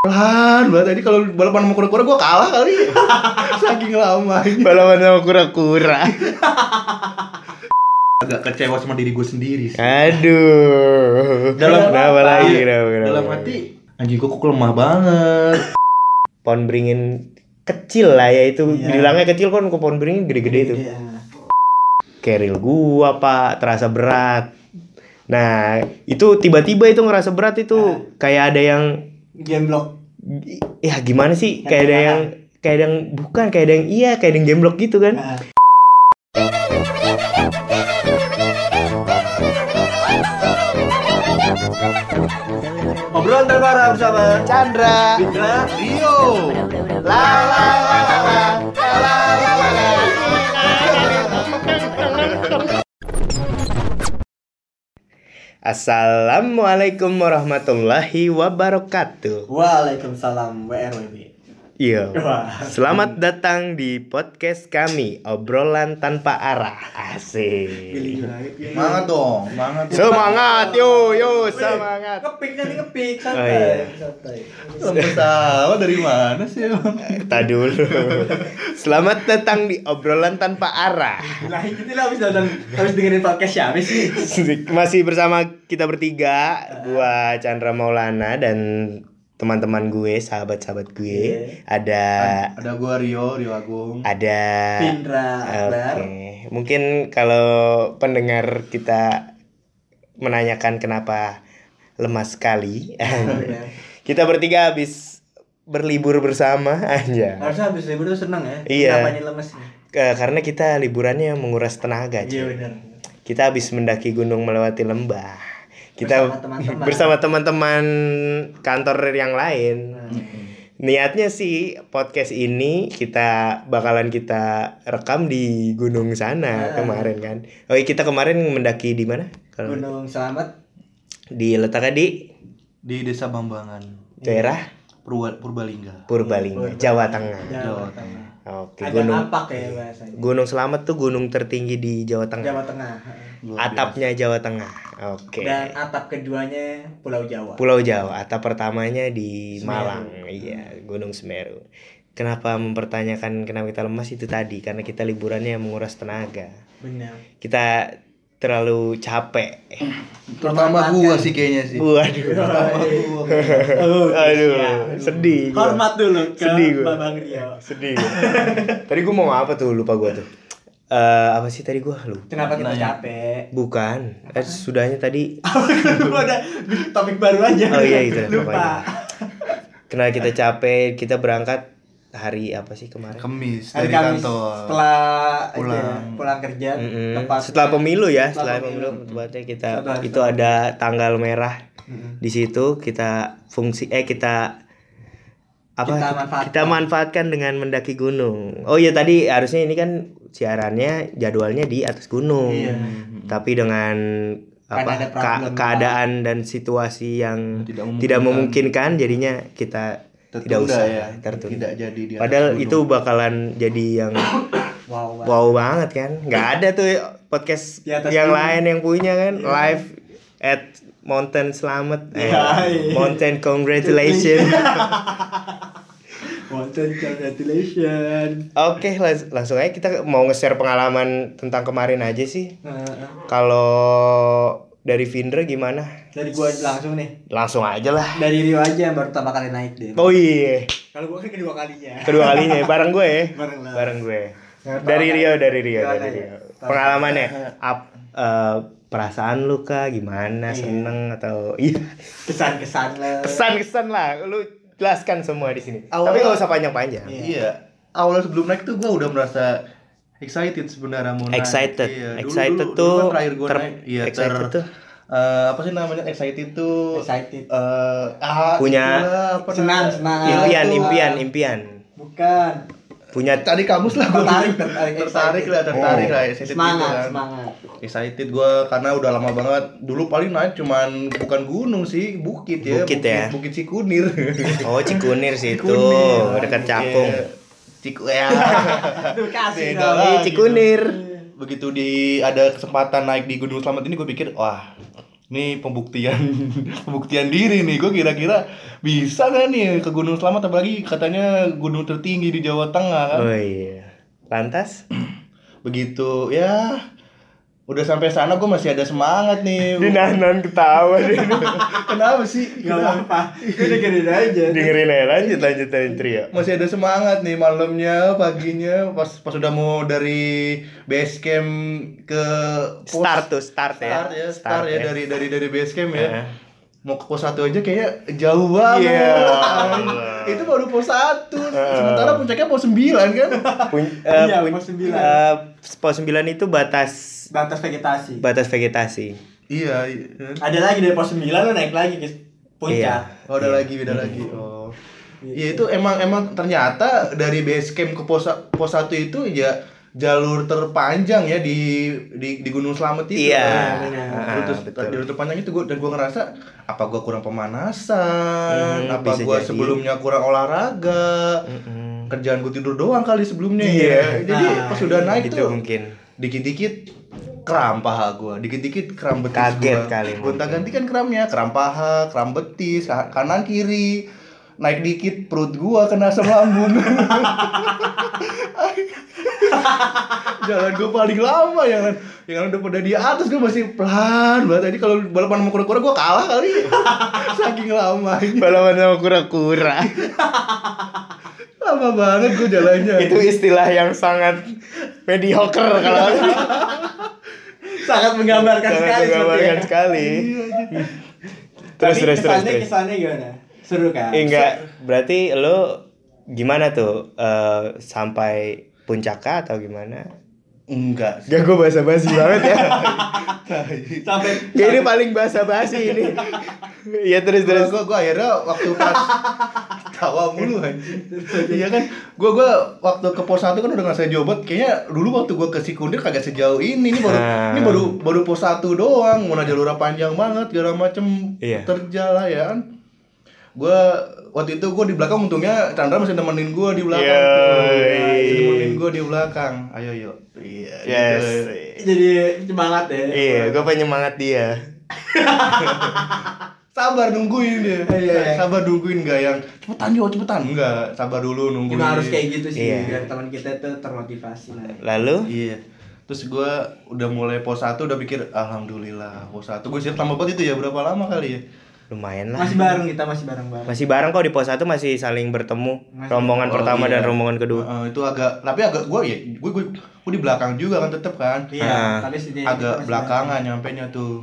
Pelan banget tadi kalau balapan sama kura-kura gue kalah kali. Saking lamanya. Balapan sama kura-kura. Agak kecewa sama diri gue sendiri sih. Aduh. Dalam kenapa apa? lagi? Kenapa, kenapa? Dalam hati anjing gue kok lemah banget. pohon beringin kecil lah ya itu Iya. bilangnya kecil kan kok pohon beringin gede-gede itu Iya. keril gua pak terasa berat nah itu tiba-tiba itu ngerasa berat itu kayak ada yang Game block. ya gimana sih? Kayak ada yang kayak ada yang bukan kayak ada yang iya kayak ada yang gemblok gitu kan? Nah, Obrolan terbaru bersama Chandra Fitra Rio. la la la la la Assalamualaikum warahmatullahi wabarakatuh. Waalaikumsalam WRWB. Iya. Selamat datang di podcast kami, obrolan tanpa arah. Asik. Semangat dong, semangat. Semangat, yo yo semangat. Ngepik nanti ngepik Oh, santai. iya. Santai. Lembut tahu dari mana sih emang? Tak dulu. Selamat datang di obrolan tanpa arah. Lah itu lah habis nonton habis dengerin podcast siapa sih? Masih bersama kita bertiga, gua Chandra Maulana dan teman-teman gue, sahabat-sahabat gue. Ada Ada gue Rio, Rio Agung. ada Findra Akbar. Oke, mungkin kalau pendengar kita menanyakan kenapa lemas sekali, kita bertiga habis berlibur bersama aja. Harusnya habis libur tuh seneng ya. Iya. Kenapa ini lemes? Karena kita liburannya menguras tenaga, Iya benar. Kita habis mendaki gunung melewati lembah. Kita Bersama teman-teman. kantor yang lain. Nah, Niatnya sih podcast ini kita bakalan kita rekam di gunung sana Ah. kemarin kan. Oh iya, kita kemarin mendaki di mana? Kalau Gunung Selamat di letaknya di Di Desa Bambangan, daerah Purwa, Purbalingga. Purbalingga, Jawa Tengah. Jawa Tengah. Oke, Ada gunung apak ya bahasanya. Gunung Selamat tuh gunung tertinggi di Jawa Tengah. Jawa Tengah. Luar Atapnya Jawa Tengah. Oke. Dan atap keduanya Pulau Jawa. Pulau Jawa, atap pertamanya di Semeru. Malang. Iya, Gunung Semeru. Kenapa mempertanyakan kenapa kita lemas itu tadi? Karena kita liburannya menguras tenaga. Benar. Kita terlalu capek. Pertama gua sih kayaknya sih. Waduh. Pertama gua. Oh, Aduh, iya. sedih gua. Hormat dulu ke Sedih gua. Babang Rio. Sedih. gua. tadi gua mau apa tuh? Lupa gua tuh. Eh, apa sih tadi gua lupa. Kenapa kita Nanya. capek? Bukan. Eh, sudahnya tadi Lu ada topik baru aja. Oh iya, itu Lupa. pokoknya. Kenapa kita capek? Kita berangkat hari apa sih kemarin? Kemis Hari dari Kamis kantor. setelah Pulang. aja, pulang kerja Mm-mm. tepat Setelah pemilu ya, setelah, Setelah pemilu, pemilu. tepatnya kita Setelah- itu ada tanggal merah Mm-mm. di situ kita fungsi eh kita apa Kita manfaatkan. kita manfaatkan dengan mendaki gunung. Oh iya tadi harusnya ini kan siarannya jadwalnya di atas gunung. Iya. Tapi dengan apa problem. keadaan dan situasi yang Tidak tidak memungkinkan. memungkinkan jadinya kita tidak Tertunda usah ya. tertunda. Tidak jadi di Padahal gunung. itu bakalan jadi yang wow, wow. wow banget kan nggak ada tuh podcast yang gunung. lain yang punya kan Iya. live at Mountain Selamat eh, Iya, iya. Mountain Congratulations Mountain congratulations oke las- langsung aja kita mau nge-share pengalaman tentang kemarin aja sih Nah, kalau dari Vindra gimana? Dari gua langsung nih. Langsung aja lah. Dari Rio aja yang baru pertama kali naik deh. Oh iya. Kalau gua kan kedua kalinya. Kedua kalinya bareng gue ya? Bareng lah. bareng gue. Yang dari Rio dari Rio dari ya? Rio. Pengalamannya? Up eh, perasaan lu kah? Gimana? Iya. seneng atau iya? Kesan-kesan lah. Kesan-kesan lah. Lu jelaskan semua di sini. Awalnya- tapi nggak usah panjang-panjang. Iya. Iya. Awalnya sebelum naik tuh gua udah merasa excited sebenarnya mau naik. excited Iya, dulu- excited dulu- tuh dulu kan terakhir gua ter- naik. Iya, excited ter- tuh eh, apa sih namanya excited tuh? excited eh ah, Punya itulah, apa senang, senang. impian tuh. impian impian bukan punya Tadi kamus lah tertarik tertarik tertarik lah, tertarik Oh. lah excited semangat gitu kan. semangat Excited gua karena udah lama banget. Dulu paling naik cuman bukan gunung sih, bukit ya. Bukit ya. Bukit Cikunir. oh Cikunir sih itu dekat Cakung Iya. Ciku ya. Kasih dong. Cikunir Begitu di ada kesempatan naik di Gunung Selamat ini gue pikir wah Nih pembuktian pembuktian diri nih. Gue kira-kira bisa nggak nih ke Gunung Selamat apalagi katanya gunung tertinggi di Jawa Tengah kan. Oh iya. Lantas? Begitu ya udah sampai sana gue masih ada semangat nih. Dinahan ketawa dia. Kenapa sih? Gak apa-apa. Gue dengerin aja. Dengerin aja lanjut lanjut lanjut trio. masih ada semangat nih malamnya paginya pas pas udah mau dari base camp ke Start tuh start ya. start ya start, ya, dari dari dari base camp ya Heeh. Mau ke pos satu aja kayak jauh banget Iya. itu baru pos satu sementara puncaknya pos sembilan kan Pun- eh, Iya, pun- pos sembilan. eh, pos 9 itu batas Batas vegetasi. batas vegetasi. iya iya. Ada lagi dari pos 9 lo naik lagi ke puncak. oh ada lagi beda lagi oh Iya itu emang emang ternyata dari base camp ke pos pos satu itu ya jalur terpanjang ya di di, di Gunung Slamet itu. Iya. benar. Ah, Jalur terpanjang itu gua dan gua ngerasa apa gua kurang pemanasan, Hmm, apa gua jadi. sebelumnya kurang olahraga. Mm-mm. Kerjaan gua tidur doang kali sebelumnya Iya. ya. Jadi Nah, pas udah naik Itu tuh mungkin. dikit-dikit kram paha gua, dikit-dikit kram betis Kaget gua. kali Gonta ganti kan kramnya, kram paha, kram betis, ka- kanan kiri. Naik dikit perut gua kena asam lambung. Jalan gua paling lama yang yang udah pada di atas gua masih pelan banget. Jadi kalau balapan sama kura-kura gua kalah kali. Saking lamanya. Balapan sama kura-kura. Lama banget gua jalannya. itu istilah yang sangat mediocre kalau Sangat menggambarkan sangat sekali menggambarkan sepertinya. sekali. Iya, Terus Tapi terus terus kesannya, terus. kesannya gimana? Seru kan? Eh, enggak, berarti lo gimana tuh eh, sampai puncak kah atau gimana? Enggak. Gak gue basa basi banget ya. Sampai Gak ini paling basa basi ini. Iya terus Terus gua, gua akhirnya waktu pas tawa mulu anjing. Iya kan, gua gua waktu ke pos 1 kan udah ngasih jobot. Kayaknya dulu waktu gua ke Sikunir kagak sejauh ini. Ini baru Nah. ini baru baru pos 1 doang. Mana jalurnya panjang banget, segala macem Iya. terjala ya kan. Gua waktu itu gua di belakang untungnya Chandra masih nemenin gua di belakang. Yoi. tuh. Masih nemenin gua di belakang. Ayo yuk. Iya. Yes. gitu. jadi semangat ya. Iya, gue penyemangat dia. Sabar nungguin dia. Iya, iya. Sabar nungguin enggak yang cepetan yo cepetan enggak. Sabar dulu nungguin. Emang harus kayak gitu sih Iya. biar teman kita tuh termotivasi nah. Lalu Iya. Terus gue udah mulai pos 1 udah pikir alhamdulillah pos 1 gue siap tambah pot itu ya berapa lama kali ya? Lumayan lah. Masih bareng kita masih bareng-bareng. Masih bareng kok di pos 1 masih saling bertemu. Masih. Rombongan Oh, pertama iya. dan rombongan kedua. Heeh, itu agak tapi agak gue ya gue gue gue di belakang juga kan tetep kan. Iya, Ah. tapi agak belakangan nyampe nya tuh.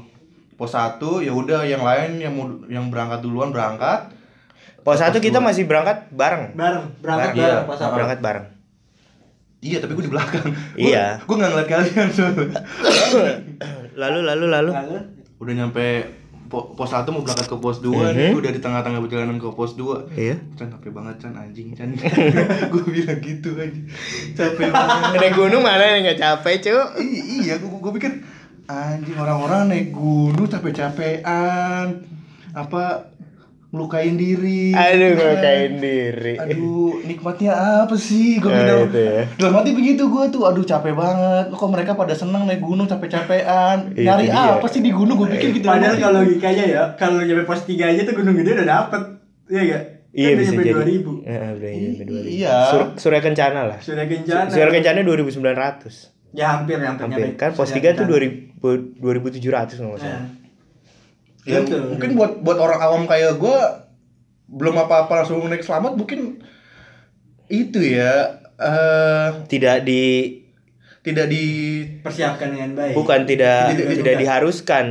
Pos 1 ya udah yang lain yang mau yang berangkat duluan berangkat. Pos 1 kita masih berangkat bareng. bareng, berangkat Bareng. bareng Iya. apa? Berangkat bareng. Iya, tapi gue di belakang. Iya. Gue nggak ngeliat kalian soalnya. Lalu lalu lalu. Lalu udah nyampe pos 1 mau berangkat ke pos 2 Mhm. nih udah di tengah-tengah perjalanan ke pos 2 Iya. Chan capek banget Chan anjing Chan gue bilang gitu anjing capek banget Naik gunung mana yang nggak capek, cu? I- iya gue gue pikir anjing orang-orang naik gunung capek-capean apa ngelukain diri Aduh, Kan? ngelukain diri. aduh nikmatnya apa sih gue Ya, bilang itu ya. dalam hati begitu gue tuh aduh capek banget kok mereka pada senang naik gunung capek-capean Itu nyari dia. apa sih di gunung gue pikir gitu padahal kalau logikanya ya, kalau nyampe pos 3 aja tuh Gunung Gede udah dapet. Iya enggak? Iya kan bisa udah jadi. nyampe 2000. Heeh, udah nyampe 2000. Iya. Sur Surya Kencana lah. Sudah kencana. Surya Kencana 2900. Ya hampir hampir, Hampir nyampe kan pos Surya 3 tuh Kencana. 2000 2700 kalau nggak salah. Ya, Betul. mungkin buat buat orang awam kayak gue belum apa-apa langsung naik selamat mungkin itu ya eh Tidak di tidak di persiapkan dengan baik. bukan tidak Tidak tidak, diharuskan.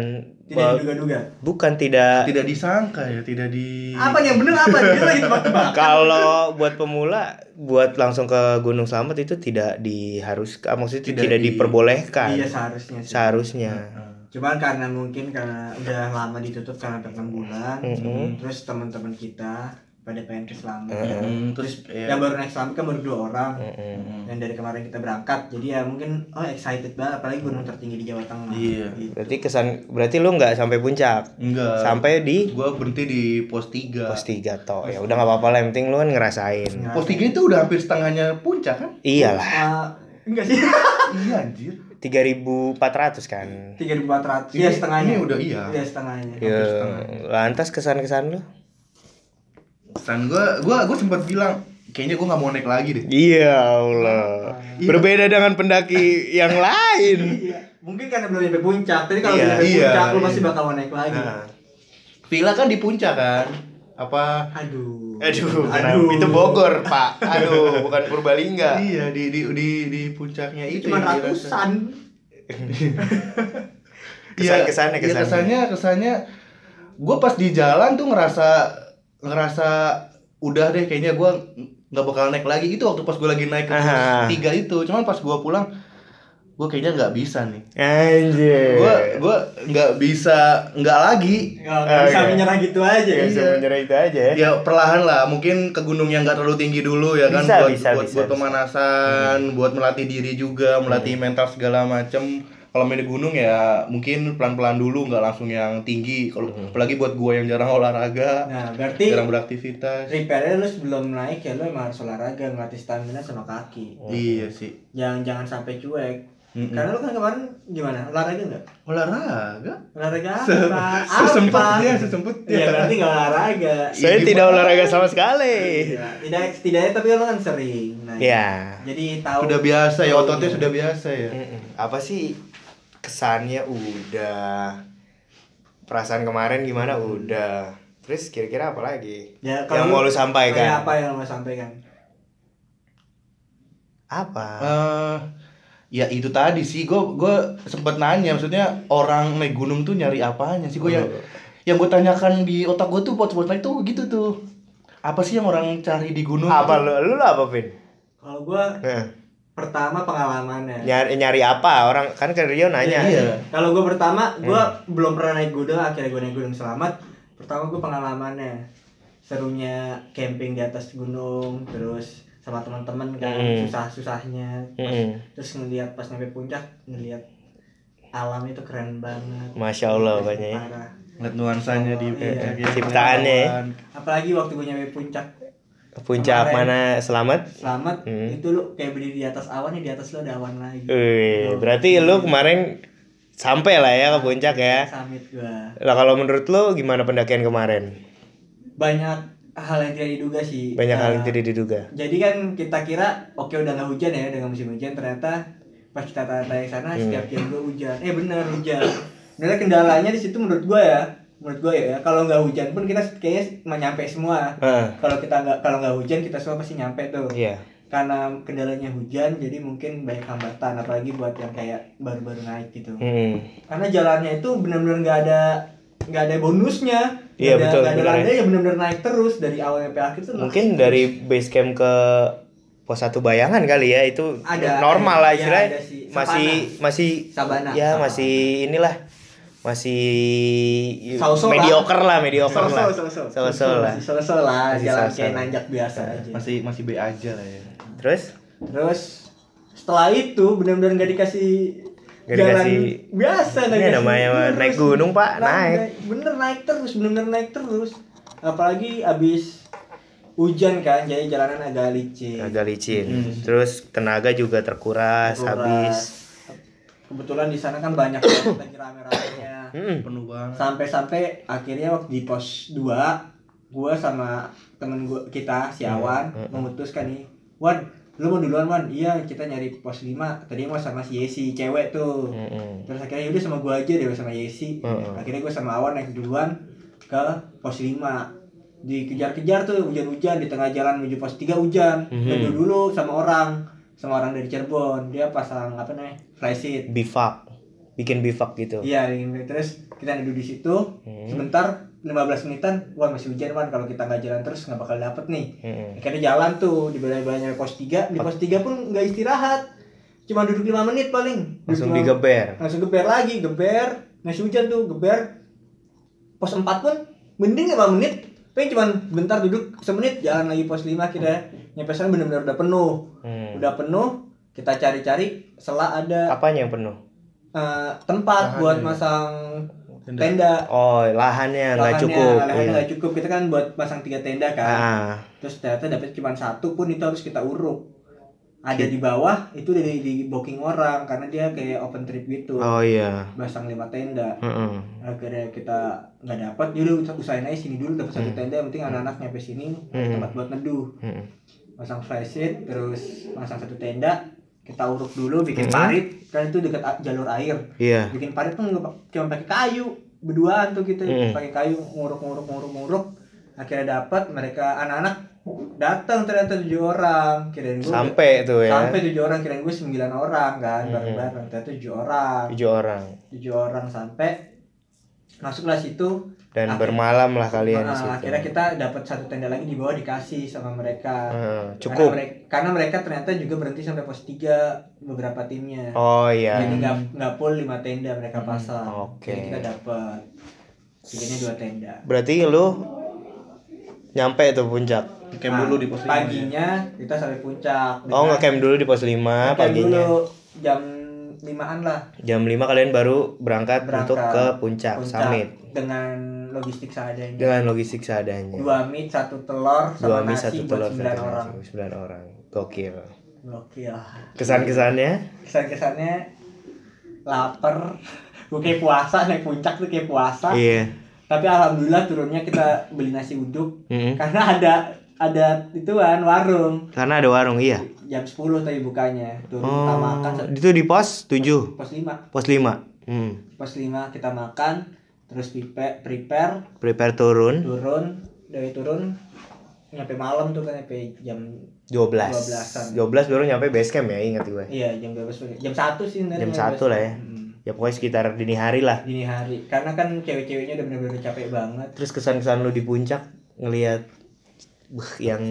Tidak diduga-duga. bukan tidak tidak disangka ya tidak di Apa yang bener apa? Dia lagi tebak-tebak. kalau buat pemula buat langsung ke Gunung Slamet itu tidak diharuskan maksudnya Tidak tidak, di- diperbolehkan Iya seharusnya sih. seharusnya Cuman karena mungkin karena udah lama ditutup karena hampir 6 bulan. Mm-mm. Terus teman-teman kita pada pengen ke Selamat. Hmm, terus ya, Yang baru naik Selamat kan baru dua orang. Mm-mm. Dan dari kemarin kita berangkat, jadi ya mungkin oh excited banget apalagi gunung tertinggi di Jawa Tengah. Iya. Gitu. berarti kesan berarti lu nggak sampai puncak enggak sampai di gue berhenti di pos 3 pos 3 toh ya udah nggak apa-apa lah yang penting lu kan ngerasain Nah. pos 3 itu udah hampir setengahnya puncak kan iyalah Ah, enggak sih. iya anjir 3.400 kan. 3400 Ini- ya setengahnya ini udah iya. ya setengahnya Ya, lantas kesan-kesan lu? Pesan gue, gue, gue sempat bilang kayaknya gue nggak mau naik lagi deh. Iya Allah. Iya. Berbeda dengan pendaki yang lain. Iya. mungkin karena belum nyampe puncak tapi kalau Iya, udah nyampe iya, puncak lu iya. pasti bakal mau naik lagi Nah. Villa kan di puncak kan? Apa? aduh Aduh, kenapa? itu Bogor, Pak. Aduh, bukan Purbalingga. Iya di di di di puncaknya itu. cuma ratusan Iya, Kesan-kesannya, iya, kesannya. kesannya kesannya gue pas di jalan tuh ngerasa ngerasa udah deh kayaknya gue nggak bakal naik lagi itu waktu pas gue lagi naik ke tiga itu cuman pas gue pulang gue kayaknya nggak bisa nih. Anjir. gue gue nggak bisa nggak lagi. Nggak nggak bisa Oke. menyerah gitu aja. Ya, ya bisa Iya. menyerah itu aja ya. ya perlahan lah. Mungkin ke gunung yang nggak terlalu tinggi dulu ya kan Bisa, buat bisa, buat, bisa, buat bisa. pemanasan buat melatih diri juga melatih mental segala macem. Kalau main di gunung ya mungkin pelan-pelan dulu nggak langsung yang tinggi. Kalau apalagi buat gua yang jarang olahraga nah berarti jarang beraktivitas. repairnya lu sebelum naik ya lu emang harus olahraga ngelatih stamina sama kaki. Iya sih. Jangan jangan sampai cuek Mm-mm. karena lu kan kemarin gimana? Olahraga nggak? Olahraga. Olahraga Se- apa? sesempatnya apa sesempatnya ya berarti nggak olahraga. Saya tidak olahraga sama sekali. Iya, tidak setidaknya tapi lu kan sering. Nah, Ya. jadi tahu sudah biasa ya ototnya sudah biasa ya. Mm-mm. Apa sih kesannya? Udah. Perasaan kemarin gimana? Udah. Terus kira-kira apa lagi? Ya yang mau lu sampaikan. apa yang mau sampaikan? Apa? Eh, ya itu tadi sih. Gue gue sempet nanya maksudnya orang naik gunung tuh nyari apanya sih? Gue yang Oh. yang gue tanyakan di otak gue tuh buat buat naik tuh gitu tuh. Apa sih yang orang cari di gunung apa lu lu apa Vin? Kalau gua Nah, pertama pengalamannya. Nyari nyari apa? Orang kan ke Rio nanya. Iya. Kalau gue pertama, gue belum pernah naik gunung, akhirnya gue naik gunung selamat. Pertama gue pengalamannya, serunya camping di atas gunung, terus sama teman-teman kan, Hmm. susah-susahnya. Mm-mm. Terus ngelihat pas nyampe puncak, ngelihat alam itu keren banget. Masya Allah banyak ya. Parah. ngeliat nuansanya di Iya. ya, Ciptaannya ya. Apalagi waktu gue nyampe puncak puncak mana Kemarin. selamat selamat, Hmm. itu lu kayak berdiri di atas awan, nih di atas lu ada awan lagi. Wih, berarti lu kemarin sampai lah ya ke puncak ya Summit gue. lah kalau menurut lu gimana pendakian kemarin Banyak hal yang tidak diduga sih. banyak hal Nah, yang tidak diduga Jadi kan kita kira oke udah nggak hujan ya, nggak musim hujan. Ternyata pas kita tanya ke sana Hmm. setiap jam gue hujan. Eh bener hujan. Sebenarnya kendalanya di situ menurut gue ya, menurut gue ya kalau nggak hujan pun kita kayaknya mau nyampe semua. Ah, Kalau kita nggak kalau nggak hujan kita semua pasti nyampe tuh. iya Karena kendalanya hujan jadi mungkin banyak hambatan apalagi buat yang kayak baru-baru naik gitu. Hmm. Karena jalannya itu benar-benar nggak ada nggak ada bonusnya. Nggak Iya, ada- betul, nggak ada benar ya. benar-benar naik terus dari awal sampai akhir tuh. mungkin naik dari base camp ke pos satu bayangan kali ya itu Ada, normal lah iya, istilahnya ada sih. masih masih Sabana, ya Sabana. masih inilah masih So-so lah. mediocre lah mediocre lah So-so, so-so. So-so lah Masih so-so lah, Masih jalan so-so. kayak nanjak biasa aja. masih masih B aja lah ya terus Terus setelah itu benar-benar nggak dikasih Nggak jalan dikasih- biasa nggak Ini dikasih namanya lurus. naik gunung, Pak, Nah, naik. bener naik terus bener-bener naik terus apalagi abis hujan kan jadi jalanan agak licin agak licin Hmm. terus tenaga juga terkuras Terkuras. habis kebetulan di sana kan banyak lagi rame-ramenya Hmm. penuh banget sampai-sampai akhirnya waktu di pos 2 gua sama temen gua kita si Awan hmm, hmm. memutuskan nih Wan lu mau duluan Wan iya kita nyari pos 5 tadi mau sama si Yesi cewek tuh Mm-mm. terus akhirnya yaudah sama gua aja deh sama Yesi Hmm. akhirnya gua sama Awan naik duluan ke pos 5 dikejar-kejar tuh hujan-hujan di tengah jalan menuju pos 3 hujan Mhm. Neduh dulu sama orang sama orang dari Cirebon dia pasang apa namanya flysheet bivak bikin bivak gitu Iya, terus kita duduk di situ. Hmm. Sebentar 15 menitan, wah masih hujan kan kalau kita nggak jalan terus nggak bakal dapet nih. Mm-mm. Akhirnya jalan tuh di balai-balainya pos 3, di pos 3 pun nggak istirahat. Cuma duduk 5 menit paling. Duduk langsung lima- digeber Langsung geber lagi, geber. Masih hujan tuh, geber. Pos 4 pun mending 5 menit. Tapi cuma bentar duduk semenit jalan lagi pos 5 kita nyampe sana bener-bener udah penuh. Hmm. Udah penuh, kita cari-cari setelah ada apanya yang penuh eh, tempat Lahannya. buat masang Tenda. tenda. Oh lahannya nggak cukup. lahannya iya. nggak cukup. Kita kan buat pasang tiga tenda kan. Ah. Terus ternyata dapat cuma satu pun itu harus kita uruk. Ada di bawah itu dari di booking orang karena dia kayak open trip gitu. Oh iya. Pasang lima tenda. Heeh. akhirnya kita nggak dapat yaudah udah usahain aja sini dulu dapat satu tenda. Yang penting anak-anak nyampe sini Hmm. tempat buat neduh. Heeh. pasang flysheet terus pasang satu tenda kita uruk dulu bikin Hmm. parit. Kan itu dekat jalur air. Iya. Bikin parit tuh pa- cuma pakai kayu berduaan tuh kita. Hmm. pakai kayu nguruk nguruk nguruk nguruk. Akhirnya dapat mereka anak-anak datang ternyata tujuh orang. Kirain gue sampai tuh ya. sampai tujuh orang kirain gue sembilan orang kan Hmm. bareng-bareng ternyata tujuh orang. Tujuh orang. Tujuh orang sampai masuklah situ dan Akhir- bermalam lah kalian di Nah, situ. akhirnya kita dapat satu tenda lagi di bawah dikasih sama mereka. Karena cukup. mereka, karena mereka ternyata juga berhenti sampai pos 3 beberapa timnya. Oh iya. Jadi nggak nggak full lima tenda mereka pasang. Oke. jadi kita dapat jadinya dua tenda. Berarti lu nyampe tuh puncak? Camp dulu di pos lima ya. paginya kita sampai puncak. Oh nggak camp dulu di pos 5 Ngecamp paginya? dulu jam limaan lah. Jam 5 kalian baru berangkat, berangkat untuk ke puncak, summit. dengan logistik seadanya. Dengan logistik seadanya. Dua mie satu telur dua sama mie nasi satu buat telur sembilan orang. sembilan orang. Gokil. Gokil. Kesan kesannya kesan kesannya lapar. Gue kayak puasa naik puncak tuh kayak puasa. Iya. Tapi alhamdulillah turunnya kita beli nasi uduk. Mm-mm. karena ada ada ituan warung. Karena ada warung iya jam 10 tadi bukanya. Turun kita oh makan itu di pos 7 pos 5 pos 5 hmm. pos 5 kita makan terus prepare prepare prepare turun. turun dari turun nyampe malam tuh kan nyampe jam 12 12-an. 12 baru nyampe base camp ya ingat gue. Iya jam 12 jam 1 sih sebenarnya Jam nyampe 1 lah ya. Hmm, ya pokoknya sekitar dini hari lah. Dini hari. Karena kan cewek-ceweknya udah bener-bener capek banget. Terus kesan-kesan lu di puncak ngelihat yang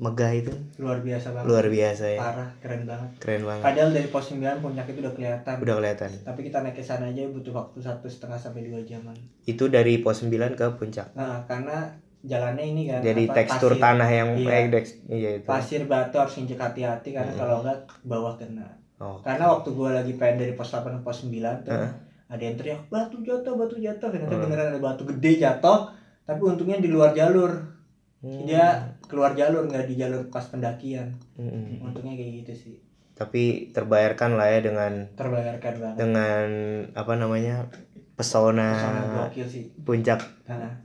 megah itu. Luar biasa banget. Luar biasa ya. Parah keren banget. Keren banget. Padahal dari pos 9 puncak itu udah kelihatan. Udah kelihatan. Tapi kita naik ke sana aja butuh waktu satu setengah sampai dua jaman. Itu dari pos 9 ke puncak. Nah karena jalannya ini kan jadi apa, tekstur pasir- tanah yang iya. eh, deks, iya itu. Pasir batu harus injek hati-hati karena kalau enggak bawah kena. Oh. Karena waktu gua lagi pengen dari pos 8 ke pos 9 tuh Heeh. ada yang teriak batu jatuh batu jatuh. Ternyata beneran ada batu gede jatuh tapi untungnya di luar jalur. Hmm. dia keluar jalur nggak di jalur pas pendakian. Mm-mm. untungnya kayak gitu sih. Tapi terbayarkan lah ya dengan terbayarkan banget. dengan apa namanya pesona gokil sih. puncak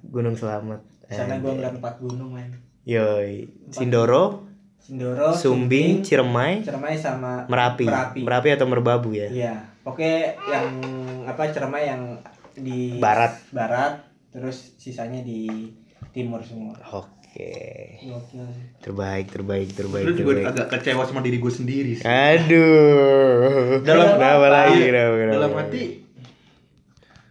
Gunung Selamat. Sana gua ngeliat empat gunung man yoi. Sindoro Sindoro Sumbing Ciremai Cermai sama Merapi. Merapi. Merapi atau Merbabu ya? Iya, oke yang apa Cermai yang di Barat. barat, terus sisanya di timur semua. oke Gokil sih. terbaik terbaik terbaik Lu juga agak kecewa sama diri gue sendiri sih. aduh Dalam- kenapa lagi Iya, kenapa, kenapa? Dalam hati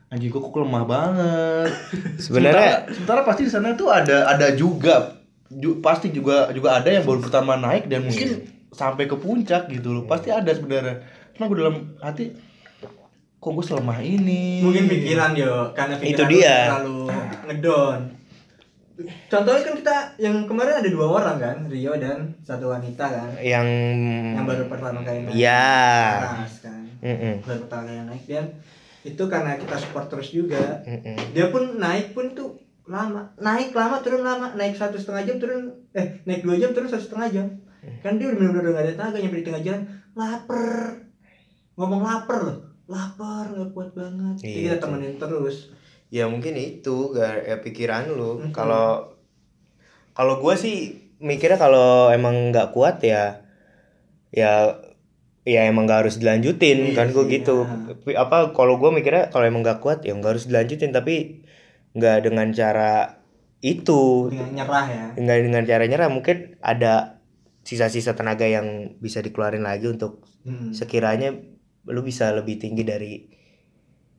anjing gue kok lemah banget. sebenarnya sementara, sementara pasti di sana tuh ada ada juga ju- pasti juga juga ada yang baru pertama naik dan mungkin sampai ke puncak gitu loh. Pasti ada sebenarnya. Cuma gue dalam hati kok gue selemah ini. Mungkin pikiran yo, karena pikiran Itu lu dia. terlalu ngedon. Contohnya kan kita yang kemarin ada dua orang kan, Rio dan satu wanita kan, yang yang baru pertama kali naik. ya Aras kan, Mm-mm. baru pertama kali naik. Dan itu karena kita support terus juga. Mm-mm. dia pun naik pun tuh lama. Naik lama turun lama. Naik satu setengah jam turun eh naik dua jam turun satu setengah jam. Kan dia udah bener-bener gak ada tenaga nyampe di tengah jalan. Lapar. Ngomong lapar loh. Lapar nggak kuat banget. Jadi Iya, kita temenin terus ya mungkin itu gar ya pikiran lu. Mm-mm. kalau kalau gue sih mikirnya kalau emang nggak kuat ya ya ya emang nggak harus dilanjutin Iya kan gue sih, gitu. Tapi apa kalau gue mikirnya kalau emang nggak kuat ya nggak harus dilanjutin tapi nggak dengan cara itu. Dengan nyerah ya. Nggak dengan cara nyerah mungkin ada sisa-sisa tenaga yang bisa dikeluarin lagi untuk Hmm. sekiranya lu bisa lebih tinggi dari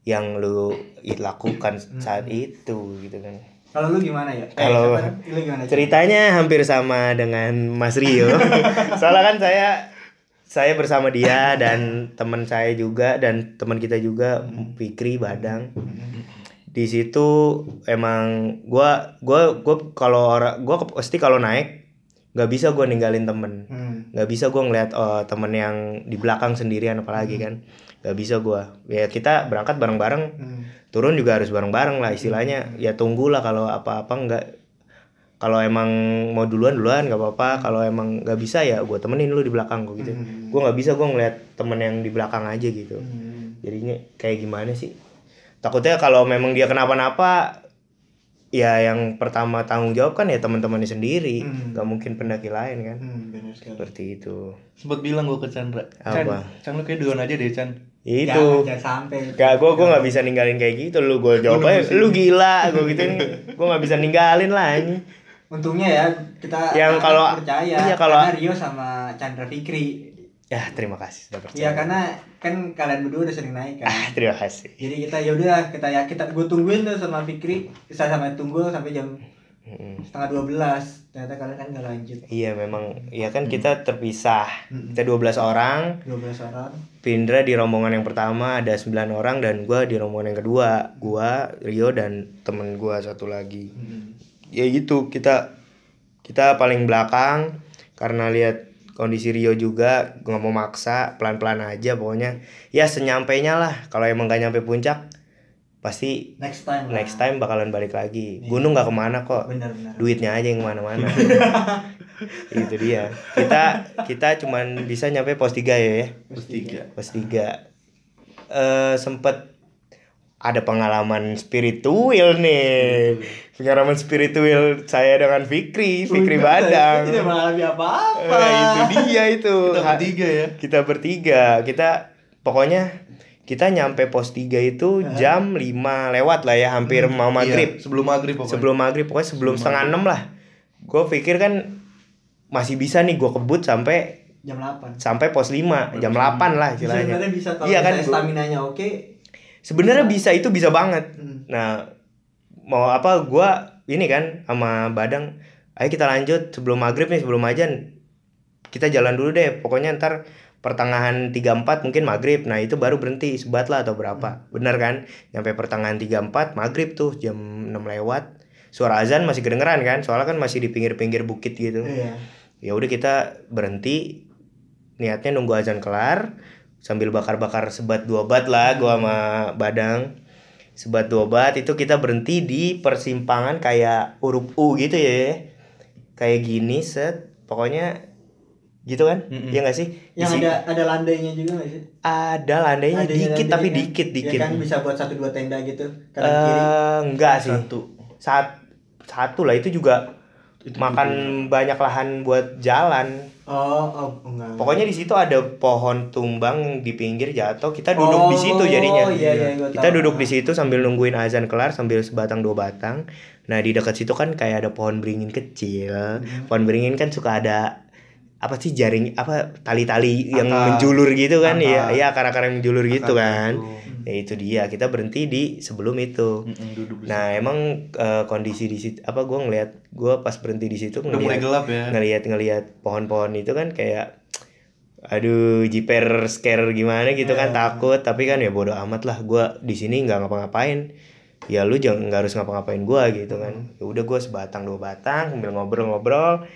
yang lu i- lakukan saat itu gitu kan. Kalau lu gimana ya? Eh, Kalau- ceritanya hampir sama dengan Mas Rio. Soalnya kan saya saya bersama dia dan teman saya juga dan teman kita juga Fikri Badang. Di situ emang gua gua gua kalau orang gua ke- pasti kalau naik nggak bisa gua ninggalin temen. Hmm. nggak bisa gua ngeliat oh, temen yang di belakang sendirian apalagi kan nggak bisa gua ya kita berangkat bareng-bareng Hmm. turun juga harus bareng-bareng lah istilahnya ya tunggulah kalau apa-apa nggak kalau emang mau duluan duluan nggak apa-apa kalau emang nggak bisa ya gue temenin lu di belakang gue gitu Hmm. gue nggak bisa gue ngeliat temen yang di belakang aja gitu Hmm. jadinya kayak gimana sih takutnya kalau memang dia kenapa-napa ya yang pertama tanggung jawab kan ya teman-temannya sendiri Hmm. nggak mungkin pendaki lain kan Hmm, benar sekali. seperti itu Sempet bilang gue ke Chandra. Chan, Apa? Chan lu kayak duluan aja deh Chan. Ya itu. Jangan, jangan sampai. Gak, gue gue nggak bisa ninggalin kayak gitu lu gue jawab aja lu gila gue gitu gue nggak bisa ninggalin lah ini. Untungnya ya kita Yang kalau- percaya iya, kalau- karena Rio sama Chandra Fikri. ya terima kasih sudah percaya. Iya karena kan kalian berdua udah sering naik kan. ah terima kasih. Jadi kita ya udah kita ya kita gue tungguin tuh sama Fikri, saya sama tunggu sampai jam Mm-mm. setengah dua belas. Ternyata kalian kan nggak lanjut. iya memang ya kan kita terpisah Mm-mm. kita 12 orang 12 orang. Pindra di rombongan yang pertama ada 9 orang dan gua di rombongan yang kedua gua Rio dan temen gua satu lagi ya gitu kita kita paling belakang karena lihat kondisi Rio juga nggak mau maksa pelan-pelan aja pokoknya ya senyampainya lah kalau emang gak nyampe puncak pasti Next time. lah. next time bakalan balik lagi gunung nggak ke mana kok Bener bener. duitnya aja yang mana-mana itu dia kita kita cuman bisa nyampe pos 3 ya ya Terus tiga. pos 3 eh sempet ada pengalaman spiritual nih pengalaman spiritual saya dengan Fikri Fikri Badang Tidak mengalami apa-apa. Eh, itu dia itu Kita bertiga ya. kita bertiga kita pokoknya kita nyampe pos 3 itu jam 5 lewat lah ya hampir mau maghrib. Iya, sebelum maghrib pokoknya. sebelum maghrib pokoknya sebelum setengah enam lah. Gue pikir kan masih bisa nih gue kebut sampai Jam 8. sampai pos 5 jam 8 lah istilahnya. Sebenarnya bisa kalau iya kan? gua- stamina-nya oke. sebenarnya bisa itu bisa banget. Hmm. nah mau apa gua ini kan sama Badang ayo kita lanjut sebelum maghrib nih sebelum ajan kita jalan dulu deh. Pokoknya ntar pertengahan 34 mungkin maghrib. Nah itu baru berhenti sebat lah atau berapa. Bener kan? Nyampe pertengahan 34 maghrib tuh jam 6 lewat. Suara azan masih kedengeran kan? Soalnya kan masih di pinggir-pinggir bukit gitu. Iya. ya udah kita berhenti. Niatnya nunggu azan kelar sambil bakar-bakar sebat dua bat lah gua sama Badang. Sebat dua bat itu kita berhenti di persimpangan kayak huruf U gitu ya. Kayak gini set. Pokoknya gitu kan Mm-mm. Iya gak sih Di Yang si- ada ada landainya juga nggak sih? ada landainya Landainya dikit landai tapi kan? dikit Ya dikit kan bisa buat satu dua tenda gitu kanan kiri. eh enggak sih Satu. saat satu lah itu juga Itu makan banyak lahan buat jalan Oh, oh enggak. Pokoknya di situ ada pohon tumbang di pinggir jatuh. Kita duduk di situ jadinya. Oh, iya, iya, Kita tahu. duduk di situ sambil nungguin azan kelar sambil sebatang dua batang. Nah, di dekat situ kan kayak ada pohon beringin kecil. Hmm. Pohon beringin kan suka ada apa sih jaring apa tali-tali yang menjulur gitu kan? Akar. ya iya akar-akar yang menjulur gitu Akar kan? gitu. ya itu dia. Kita berhenti di sebelum itu. Duduk nah emang eh, kondisi di situ apa gue ngeliat gue pas berhenti di situ gelap ya. ngelihat ngelihat pohon-pohon itu kan kayak aduh jiper scare gimana? gitu kan Ya. takut. Tapi kan ya bodo amat lah gua di sini nggak ngapa-ngapain. Ya lu jangan nggak harus ngapa-ngapain gua gitu kan. Ya udah gua sebatang dua batang sambil ngobrol-ngobrol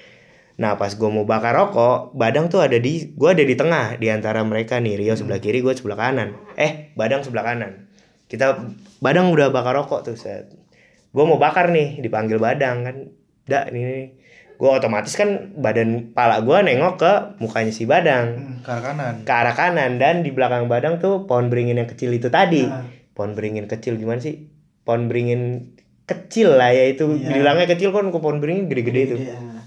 nah pas gua mau bakar rokok badang tuh ada di gua ada di tengah di antara mereka nih Rio sebelah kiri gua sebelah kanan. Eh badang sebelah kanan. Kita badang udah bakar rokok tuh set. Gua mau bakar nih dipanggil badang kan. Dak ini gue otomatis kan badan pala gue nengok ke mukanya si badang. Hmm, ke arah kanan. ke arah kanan dan di belakang badang tuh pohon beringin yang kecil itu tadi. Nah. pohon beringin kecil gimana sih? Pohon beringin kecil lah ya itu Iya. bilangnya kecil kan pohon beringin gede-gede itu. Iya.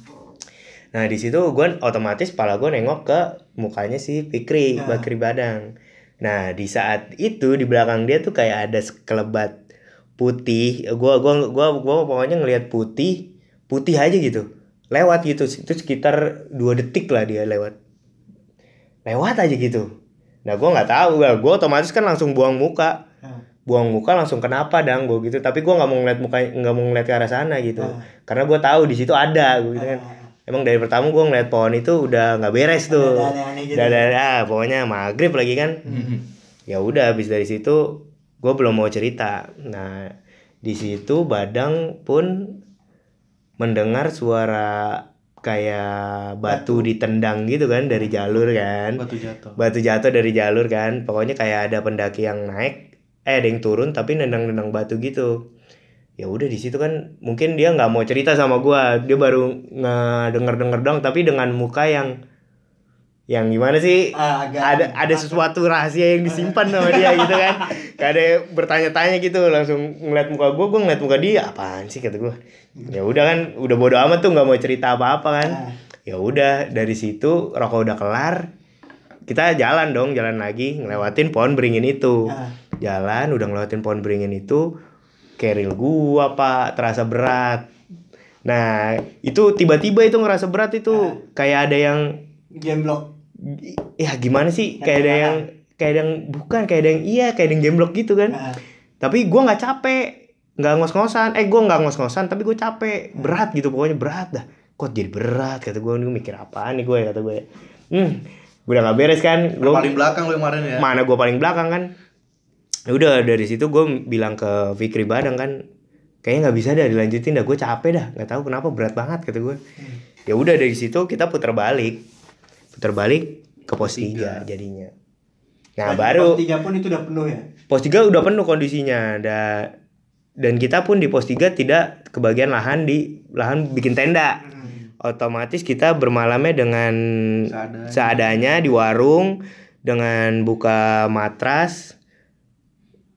Nah di situ gue otomatis pala gue nengok ke mukanya si Fikri Ya. Bakri Badang. Nah di saat itu di belakang dia tuh kayak ada sekelebat putih. Gua gua gua gua pokoknya ngelihat putih putih aja gitu. Lewat gitu itu sekitar dua detik lah dia lewat. Lewat aja gitu. Nah gua nggak tahu. Gua otomatis kan langsung buang muka. Nah. buang muka langsung kenapa dang? Gue gitu. Tapi gua nggak mau ngeliat muka nggak mau ngeliat ke arah sana gitu. Ah. karena gua tahu di situ ada gitu kan emang dari pertama gua ngeliat pohon itu udah nggak beres tuh. gitu. udah ada ah, pokoknya maghrib lagi kan. Ya udah habis dari situ gue belum mau cerita. Nah di situ badang pun mendengar suara kayak batu, ditendang gitu kan dari jalur kan. Batu jatuh. batu jatuh dari jalur kan. Pokoknya kayak ada pendaki yang naik eh ada yang turun tapi nendang-nendang batu gitu ya udah di situ kan mungkin dia nggak mau cerita sama gua. Dia baru ngedenger denger dong tapi dengan muka yang yang gimana sih? Ah, agak ada ada sesuatu rahasia yang disimpan sama dia gitu kan. Gak ada bertanya-tanya gitu langsung ngeliat muka gue gue ngeliat muka dia. Apaan sih kata gue ya udah kan udah bodo amat tuh nggak mau cerita apa-apa kan. Ah. ya udah dari situ rokok udah kelar kita jalan dong jalan lagi ngelewatin pohon beringin itu. Ah. jalan udah ngelewatin pohon beringin itu keril gua pak. Terasa berat. Nah itu tiba-tiba itu ngerasa berat itu. Kayak ada yang game block ya gimana sih? Yang kayak ada yang kayak ada yang bukan kayak ada yang iya kayak ada yang gemblok gitu kan. Ah. tapi gua nggak capek. Nggak ngos-ngosan. Eh gua nggak ngos-ngosan tapi gue capek. Berat gitu pokoknya berat dah. Kok jadi berat? Kata gue nih mikir apaan nih gue kata gue hmm. Gue udah nggak beres kan? Lu Gua- paling belakang lu yang kemarin ya. mana gue paling belakang kan? Ya udah dari situ gue bilang ke Fikri Badang kan kayaknya nggak bisa dah dilanjutin dah gue capek dah nggak tahu kenapa berat banget kata gue ya udah dari situ kita putar balik. Putar balik ke pos tiga. jadinya. Nah baru pos tiga pun itu udah penuh ya? Pos 3 udah penuh kondisinya da- dan kita pun di pos 3 tidak kebagian lahan di lahan bikin tenda. Hmm. otomatis kita bermalamnya dengan Seadanya. seadanya di warung dengan buka matras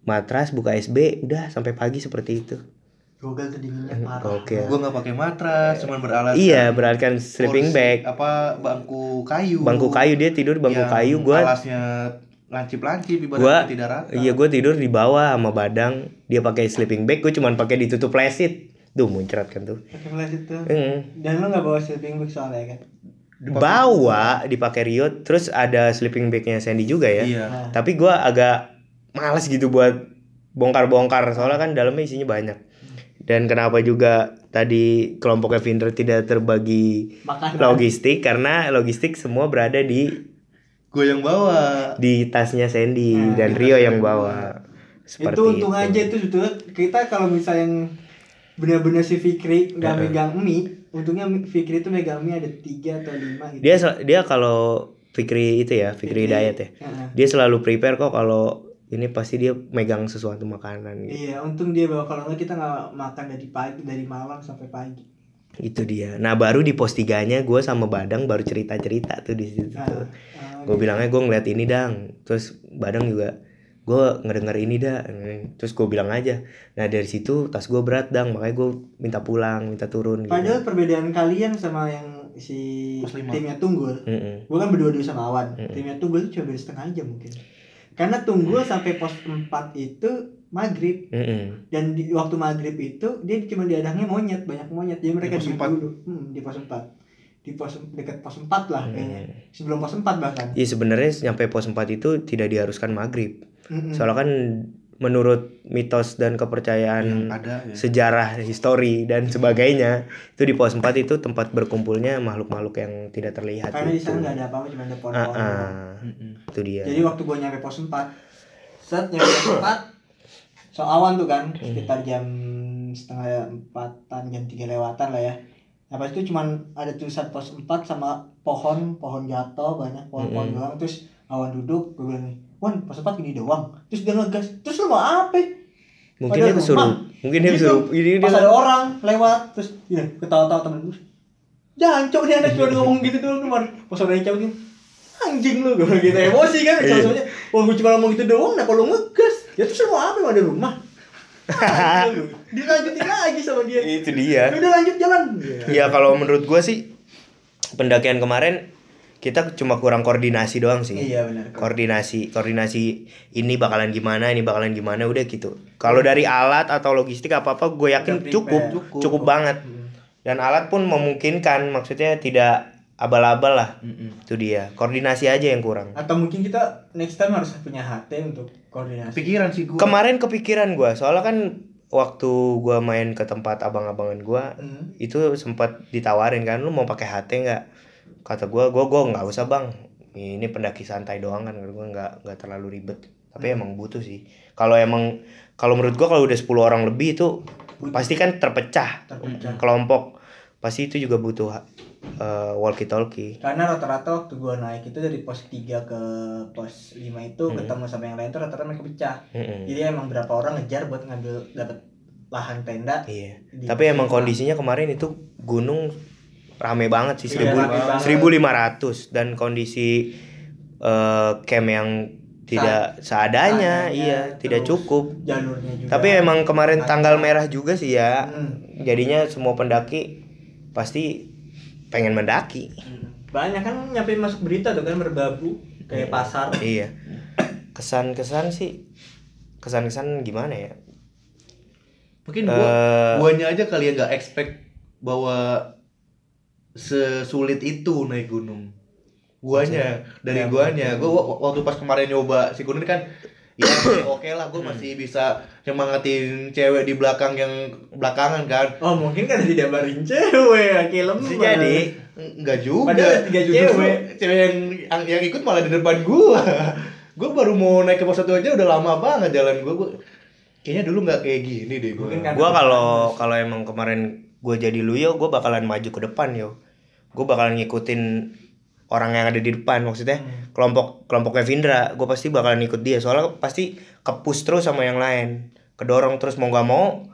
matras buka SB udah sampai pagi seperti itu. Google tuh dinginnya parah. oke. Gua nggak pakai matras, cuman beralaskan iya berarti sleeping kursi- bag. apa bangku kayu. bangku kayu dia tidur di bangku Yang kayu gua alasnya lancip-lancip gua ibaratnya tidak rata. iya gua tidur di bawah sama badang. Dia pakai sleeping bag gua cuman pakai ditutup flasit duh muncrat kan tuh. Pakai flash itu Hmm. dan lo nggak bawa sleeping bag soalnya kan? Bawa dipakai Rio terus ada sleeping bagnya Sandy juga ya. Iya. Nah, tapi gua agak males gitu buat bongkar-bongkar. Soalnya kan dalamnya isinya banyak. Dan kenapa juga tadi kelompoknya Vindra tidak terbagi makanan. logistik? Karena logistik semua berada di Gue yang bawa. di tasnya Sandy Nah, dan Rio yang bawa. Seperti itu. untung aja itu sebetulnya. Kita kalau misalnya yang benar-benar si Fikri nggak megang mie untungnya Fikri itu megang mie ada tiga atau lima gitu. Dia dia kalau Fikri itu ya Fikri Hidayat ya Heeh. dia selalu prepare kok kalau ini pasti dia megang sesuatu makanan gitu. iya untung dia bawa kalau nggak kita nggak makan dari pagi dari malam sampai pagi itu dia nah baru di pos tiganya gue sama Badang baru cerita cerita tuh di situ Nah, tuh ah, gue bilangnya gue ngeliat ini dang terus Badang juga gue ngedenger ini dah terus gue bilang aja nah dari situ tas gue berat dang makanya gue minta pulang minta turun gitu. padahal perbedaan kalian sama yang si Pos lima. timnya Tunggul Mm-mm. gue kan berdua-dua sama Awan Mm-mm. timnya Tunggul itu cuma beda setengah jam mungkin karena Tunggul sampai pos 4 itu maghrib. Mm-mm. dan di waktu maghrib itu dia cuma diadangnya monyet banyak monyet. Jadi mereka Di pos dulu. Hmm, di pos 4 di pos dekat pos 4 lah kayaknya. Mm. sebelum pos 4 bahkan. Iya sebenarnya nyampe pos 4 itu tidak diharuskan maghrib. Mm-mm. soalnya kan menurut mitos dan kepercayaan Yang ada ya. sejarah histori dan sebagainya itu di pos 4 itu tempat berkumpulnya makhluk-makhluk yang tidak terlihat karena di sana nggak ada apa-apa cuma ada Ah, pohon-pohon doang. ah. Mm-mm. itu dia jadi waktu gue nyampe pos 4 set nyampe pos 4 so awan tuh kan sekitar jam setengah empatan jam tiga lewatan lah ya Nah, pas itu cuman ada tulisan pos 4 sama pohon, pohon jatuh banyak pohon-pohon Mm-mm. doang terus awan duduk gue bilang nih, Wan pos 4 gini doang. Terus dia ngegas. Terus lu mau apa? mungkin Ada dia kesurup rumah. mungkin dia Gitu. kesurup ini dia Pas ada orang lewat terus ya ketawa-tawa temen gue Jancok nih anak cuma ngomong gitu doang kemarin. Pas ada yang cabut Anjing lu gue gitu emosi kan Iya. Soalnya Wah gue cuma ngomong gitu doang Kenapa lu ngegas? Ya terus lu mau apa ada rumah. Dilanjutin lagi sama dia. Itu dia. Udah lanjut jalan. Ya kalau menurut gua sih pendakian kemarin kita cuma kurang koordinasi doang sih. Iya benar koordinasi koordinasi ini bakalan gimana ini bakalan gimana udah gitu. Kalau dari alat atau logistik apa apa gue yakin cukup cukup, Cukup. banget. Hmm. dan alat pun memungkinkan maksudnya tidak abal-abal lah. Mm-mm. itu dia. Koordinasi aja yang kurang. Atau mungkin kita next time harus punya HT untuk koordinasi. Pikiran sih gue. kemarin kepikiran gua. Soalnya kan waktu gua main ke tempat abang-abangan gua Hmm. itu sempat ditawarin kan lu mau pakai HT nggak kata gua gua gua nggak usah bang ini pendaki santai doang kan gua nggak nggak terlalu ribet tapi emang butuh sih kalau emang kalau menurut gua kalau udah 10 orang lebih itu Butuh. pasti kan terpecah Terpecah. kelompok pasti itu juga butuh uh, walkie talkie Karena rata-rata waktu gua naik itu dari pos 3 ke pos 5 itu Hmm. ketemu sama yang lain tuh rata-rata mereka pecah. Mm-mm. Jadi emang berapa orang ngejar buat ngambil dapat lahan tenda Iya. Tapi emang kondisinya kemarin itu gunung rame banget sih Iya, seribu seribu lima ratus dan kondisi eh, camp yang tidak seadanya, seadanya, iya tidak cukup. jalurnya juga Tapi emang kemarin Lancar. tanggal merah juga sih ya. Hmm. Jadinya semua pendaki pasti pengen mendaki. banyak kan nyampe masuk berita tuh kan berbabu kayak pasar Iya. Kesan-kesan sih kesan-kesan gimana ya? Mungkin gua Eh, guanya aja kali ya gak expect bahwa sesulit itu naik gunung. Guanya dari Ya, guanya. Gua wa- waktu pas kemarin nyoba si gunung kan ya oke lah gue masih bisa nyemangatin cewek di belakang yang belakangan kan. oh mungkin kan tidak baring cewek akhirnya Bisa jadi. Enggak juga. Padahal tiga cewek. Cewek yang, yang yang ikut malah di depan gua. gua baru mau naik ke pos satu aja udah lama banget jalan gua. gua kayaknya dulu nggak kayak gini deh kan- Gua kalau kalau emang kemarin gue jadi lu yo, gue bakalan maju ke depan yo. Gue bakalan ngikutin orang yang ada di depan maksudnya kelompok kelompoknya Vindra gue pasti bakalan ikut dia. Soalnya pasti kepus terus sama yang lain kedorong terus. Mau nggak mau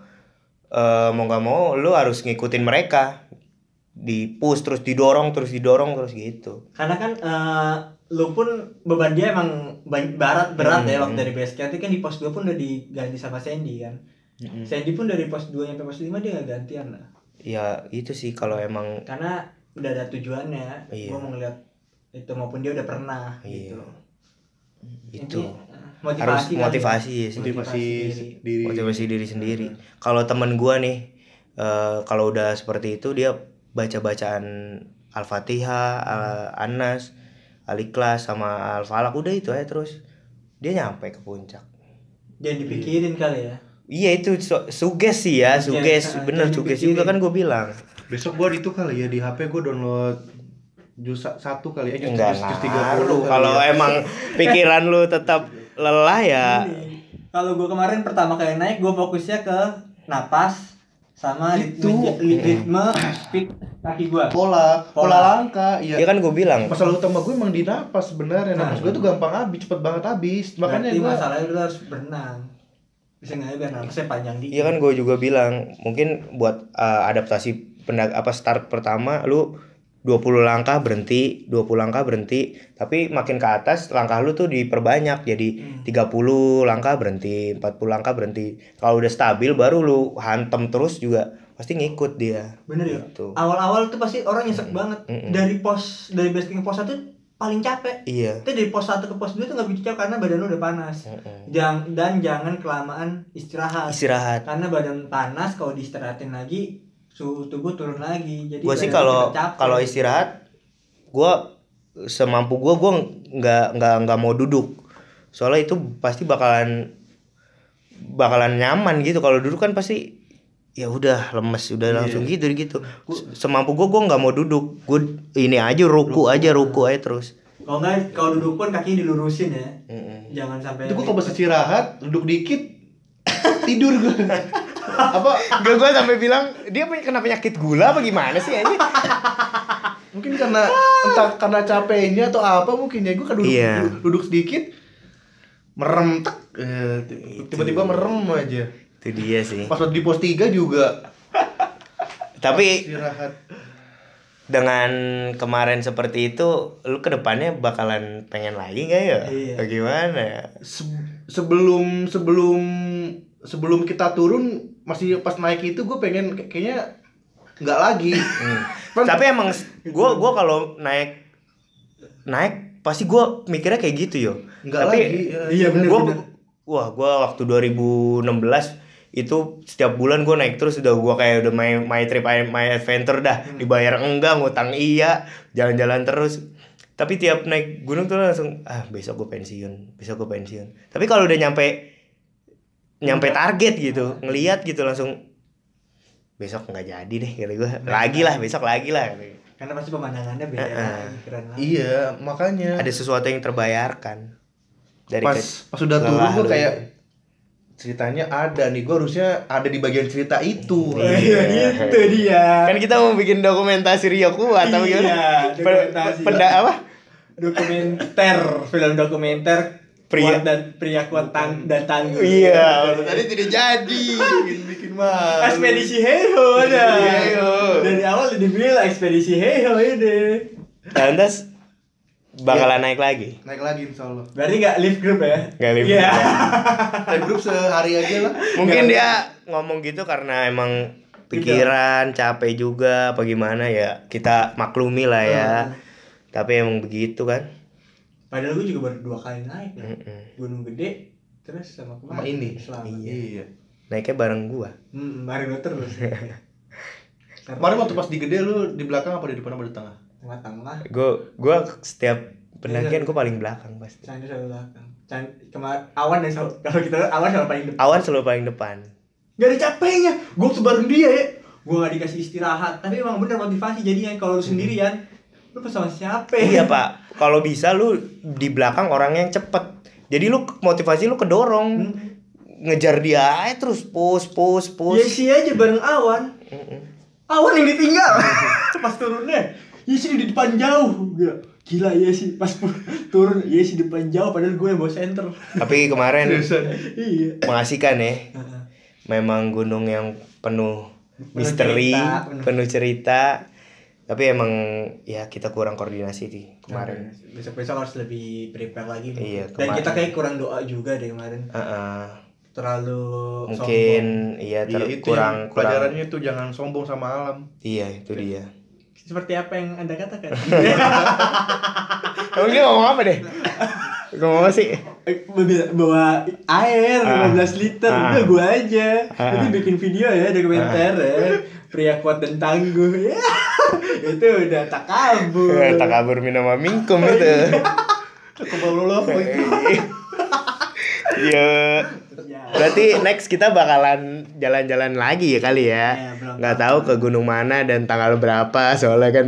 eh mau nggak mau lu harus ngikutin mereka. Di push terus didorong terus didorong terus gitu. Karena kan eh, lu pun beban dia emang ba- barat berat ya Hmm. waktu dari camp Tapi kan di pos 2 pun udah diganti sama Sandy kan? Mm-mm. Sandy pun dari pos 2 sampai pos 5 dia nggak gantian lah. Ya itu sih kalau emang karena udah ada tujuannya Iya. gua mau ngeliat itu maupun dia udah pernah Iya. gitu itu eh, harus motivasi kali. motivasi sih motivasi Motivasi diri. motivasi diri sendiri. Kalau temen gua nih, eh, kalau udah seperti itu dia baca bacaan Al-Fatihah, Al- Anas, Al-Ikhlas sama Al-Falaq udah itu aja terus dia nyampe ke puncak. jangan dipikirin kali ya Iya itu su- suges sih ya, suges ah, bener jangan suges dipikirin. juga kan gue bilang. Besok gua itu kali ya di HP gua download jus satu kali aja Enggak jus. 30 kali Kalau ya. emang pikiran lu tetap lelah ya. Kalau gue kemarin pertama kali naik gue fokusnya ke napas sama Itu. ritme, speed kaki gue pola pola Pola. langkah iya Ya kan gue bilang masalah utama gue emang di napas sebenarnya napas gue tuh gampang habis cepet banget habis makanya Berarti gue masalahnya lu harus berenang bisa nggak ya biar napasnya panjang dikit Iya kan gue juga bilang mungkin buat uh, adaptasi pendag apa start pertama lu 20 langkah berhenti, 20 langkah berhenti, tapi makin ke atas langkah lu tuh diperbanyak jadi Hmm. 30 langkah berhenti, 40 langkah berhenti. Kalau udah stabil baru lu hantem terus juga pasti ngikut dia. bener ya Gitu. awal-awal tuh pasti orang nyesek banget Mm-mm. dari pos dari ke pos satu paling capek Iya. Tapi dari pos 1 ke pos 2 tuh gak begitu capek karena badan lu udah panas Mm-mm. Jang, dan jangan kelamaan istirahat Istirahat. karena badan panas kalau diistirahatin lagi suhu tubuh turun lagi. Jadi Gue sih kalau kalau istirahat gue semampu gue gue nggak nggak nggak mau duduk. Soalnya itu pasti bakalan bakalan nyaman gitu. Kalau duduk kan pasti ya udah lemes udah langsung gitu. Gitu semampu gue gue nggak mau duduk. Gue ini aja ruku aja ruku aja terus. Kalau nggak kalau duduk pun kakinya dilurusin ya. Mm-mm. jangan sampai itu gue kalau istirahat duduk dikit tidur gue apa Gak gue sampai bilang dia punya kena penyakit gula apa gimana sih aja mungkin karena entah karena capeknya atau apa mungkin ya gue kan duduk, Iya. duduk, duduk sedikit merem tek eh, tiba-tiba merem aja itu dia sih pas di pos 3 juga tapi istirahat dengan kemarin seperti itu lu ke depannya bakalan pengen lagi gak ya? Iya. Bagaimana? Se- sebelum sebelum sebelum kita turun masih pas naik itu gue pengen kayak- kayaknya nggak lagi Kan- Tapi emang s- gua gua kalau naik naik pasti gua mikirnya kayak gitu yo. nggak Tapi lagi ya. Iya, bener, gua bener. wah gua waktu 2016 itu setiap bulan gua naik terus udah gua kayak udah my, my trip my adventure dah Hmm. dibayar enggak ngutang iya jalan-jalan terus tapi tiap naik gunung tuh langsung ah besok gue pensiun besok gue pensiun tapi kalau udah nyampe nyampe target gitu ngelihat gitu langsung besok nggak jadi deh kata gue lagi lah besok lagi lah karena pasti pemandangannya beda Heeh. lagi keren lagi iya makanya. Ada sesuatu yang terbayarkan. Dari pas pas udah turun gue kayak gitu. ceritanya ada nih gue harusnya ada di bagian cerita itu. Iya, gitu dia. Kan kita mau bikin dokumentasi Rio kuat atau Iya, gimana? Pe- dokumentasi. penda apa? dokumenter film dokumenter kuat dan pria kuat tang dan tangguh. Iya. Tadi tidak jadi bikin bikin malu. Ekspedisi Heho ada. Heho. Dari awal udah dibilang ekspedisi Heho ini. Lantas bakalan naik lagi. Naik lagi insya Allah. Berarti nggak live group ya? Nggak live Iya. Naik grup sehari aja lah. Mungkin dia ngomong gitu karena emang pikiran capek juga apa gimana ya kita maklumi lah ya. Tapi emang begitu kan. Padahal gue juga baru dua kali naik ya. Mm-mm. Gunung Gede terus sama Sama kemarin. ini. Selamat. Iya. Naiknya bareng gua. Hmm, bareng lo terus. Kemarin waktu pas di gede lu di belakang apa di depan apa di tengah? tengah-tengah. Gua gua setiap pendakian gua paling belakang pasti. Candi selalu belakang. Candi kemarin awan selalu kalau kita awan selalu paling depan. Awan selalu paling depan. Gak ada capeknya. Gue tuh bareng dia ya. Gue gak dikasih istirahat. Tapi emang bener motivasi jadinya kalau lu sendirian. Lu sama siapa? Iya pak, kalau bisa lu di belakang orang yang cepet. Jadi lu motivasi lu kedorong, Hmm. ngejar dia aja terus push push push. sih aja bareng awan. Mm-mm. Awan yang ditinggal. pas turunnya. Iya sih di depan jauh. Gila, Gila iya sih pas turun iya sih di depan jauh padahal gue yang bawa center. Tapi kemarin iya. mengasihkan ya. Memang gunung yang penuh Penuh misteri, cerita, penuh- penuh cerita. Tapi emang ya kita kurang koordinasi di kemarin. Besok-besok harus lebih prepare lagi. Iya, Dan kita kayak kurang doa juga deh kemarin. Heeh. Terlalu mungkin sombong. iya ter- Iya, itu kurang kurang. pelajarannya itu jangan sombong sama alam. Iya itu dia. Seperti apa yang Anda katakan? Emang dia ngomong apa deh? ngomong apa sih? Eh, bawa- bawa air Ah. 15 liter Ah. udah gua aja Ah. nanti bikin video ya dokumenter ya pria kuat dan tangguh ya itu udah tak kabur Eh, tak kabur minum mingkum itu. Kebal lo Iya. Ya. Berarti next kita bakalan jalan-jalan lagi ya kali ya. Ya, Nggak tahu ke gunung mana dan tanggal berapa soalnya kan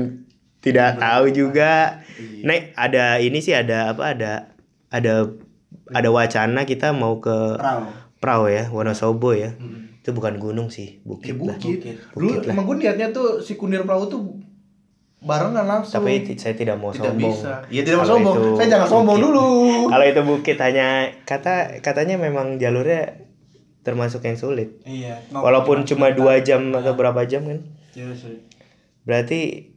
tidak tahu juga. Nek ada ini sih ada apa ada ada ada wacana kita mau ke Perahu. Prau ya, Wonosobo ya. Itu bukan gunung sih, Ya bukit lah. bukit. Bukit. Dulu Bukit lah. emang gue niatnya tuh si kunir perahu tuh barengan langsung. Tapi saya tidak mau tidak sombong. bisa. Iya tidak mau sombong. itu Saya jangan sombong bukit. dulu. Kalau itu bukit hanya kata katanya memang jalurnya termasuk yang sulit. iya Walaupun cuma dua jam atau berapa jam kan. Iya, sulit. Berarti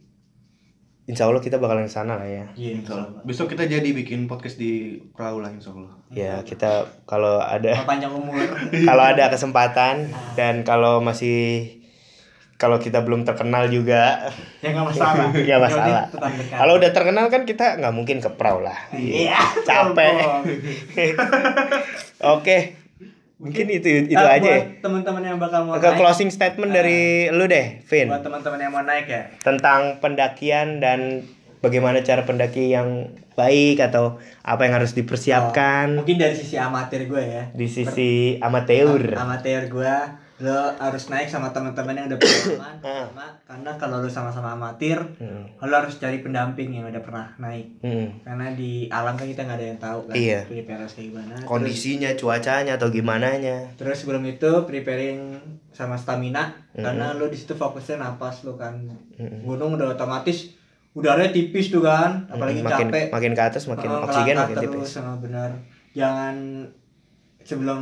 Insya Allah kita bakalan ke sana lah ya. iya insya Allah. Besok kita jadi bikin podcast di perahu lah insya Allah. Ya kita kalau ada Kalau panjang umur kalau ada kesempatan dan kalau masih kalau kita belum terkenal juga ya nggak masalah ya Yang masalah. Kalau udah terkenal kan kita nggak mungkin ke perahu lah. iya Capek. Oke. Mungkin itu itu Ah, aja. ya. teman-teman yang bakal mau Ke naik closing statement dari lu deh, Vin. buat teman-teman yang mau naik ya Tentang pendakian dan bagaimana cara pendaki yang baik atau apa yang harus dipersiapkan mungkin dari sisi amatir gue ya di sisi amateur. amatir gue lo harus naik sama teman-teman yang udah pengalaman Ah. pertama karena kalau lo sama-sama amatir Hmm. lo harus cari pendamping yang udah pernah naik Hmm. karena di alam kan kita nggak ada yang tahu kan Iya. prepare kayak gimana terus, Kondisinya, cuacanya atau gimana nya. terus sebelum itu preparing sama stamina karena lo di situ fokusnya napas lo kan gunung udah otomatis udaranya tipis tuh kan apalagi makin capek makin ke atas makin Oh, oksigen makin terus tipis. sama benar jangan sebelum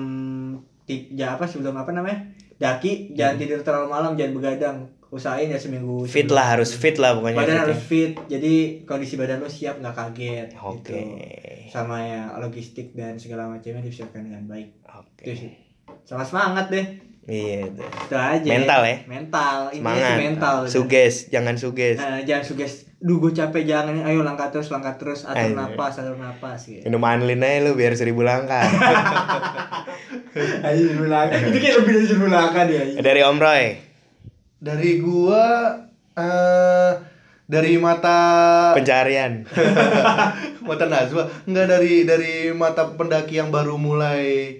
tip ya apa sebelum apa namanya daki jangan tidur terlalu malam jangan begadang usahain ya seminggu Hmm. Fit sebelum- lah harus fit lah pokoknya. badan harus fit jadi kondisi badan lo siap nggak kaget Oke. gitu. sama ya logistik dan segala macamnya disiapkan dengan baik Oke. sih sama semangat deh Iya. tuh. itu aja Mental ya? mental ini Semangat. mental. Suges, jangan suges. Nah, jangan suges duh gue capek jangan ayo langkah terus langkah terus atur Ayo. napas atur napas gitu Minum anlin aja lu biar seribu langkah. Ayo seribu langkah. Itu kayak lebih dari seribu langkah dia. Dari Om Roy. Dari gua eh dari mata Pencarian. mata Najwa enggak dari dari mata pendaki yang baru mulai